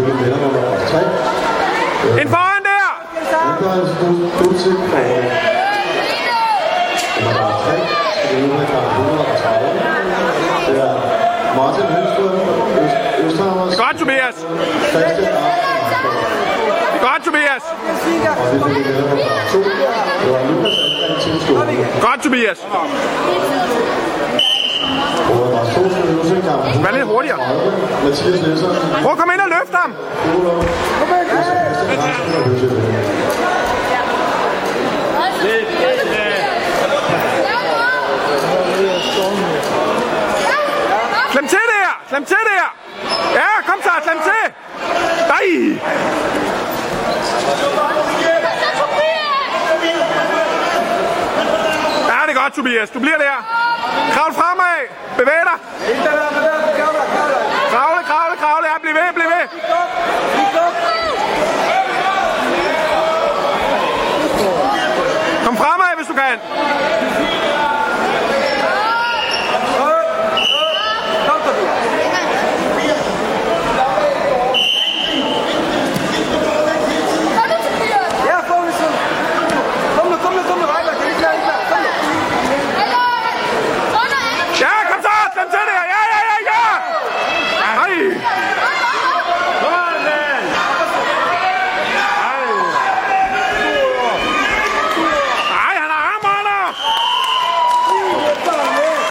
selvfølgelig vinder nummer 3. En foran der! Og nummer 3. Det er udvikler 130. Det er Martin Hønstrøm, Øst- Østhammers, Godt, Tobias! Christian Godt, Tobias! og vi fik vinder nummer 2. Det var Lukas Algren tilstående. Godt, Tobias! Mathias Nielsen, Prøv at komme ind og løfte ham! Kom ind! Klem til der! Klem til der! Ja, kom så, klem til! Nej! Ja, det er godt, Tobias. Du bliver der. Kravl fremad. Bevæg dig. Sukhayan.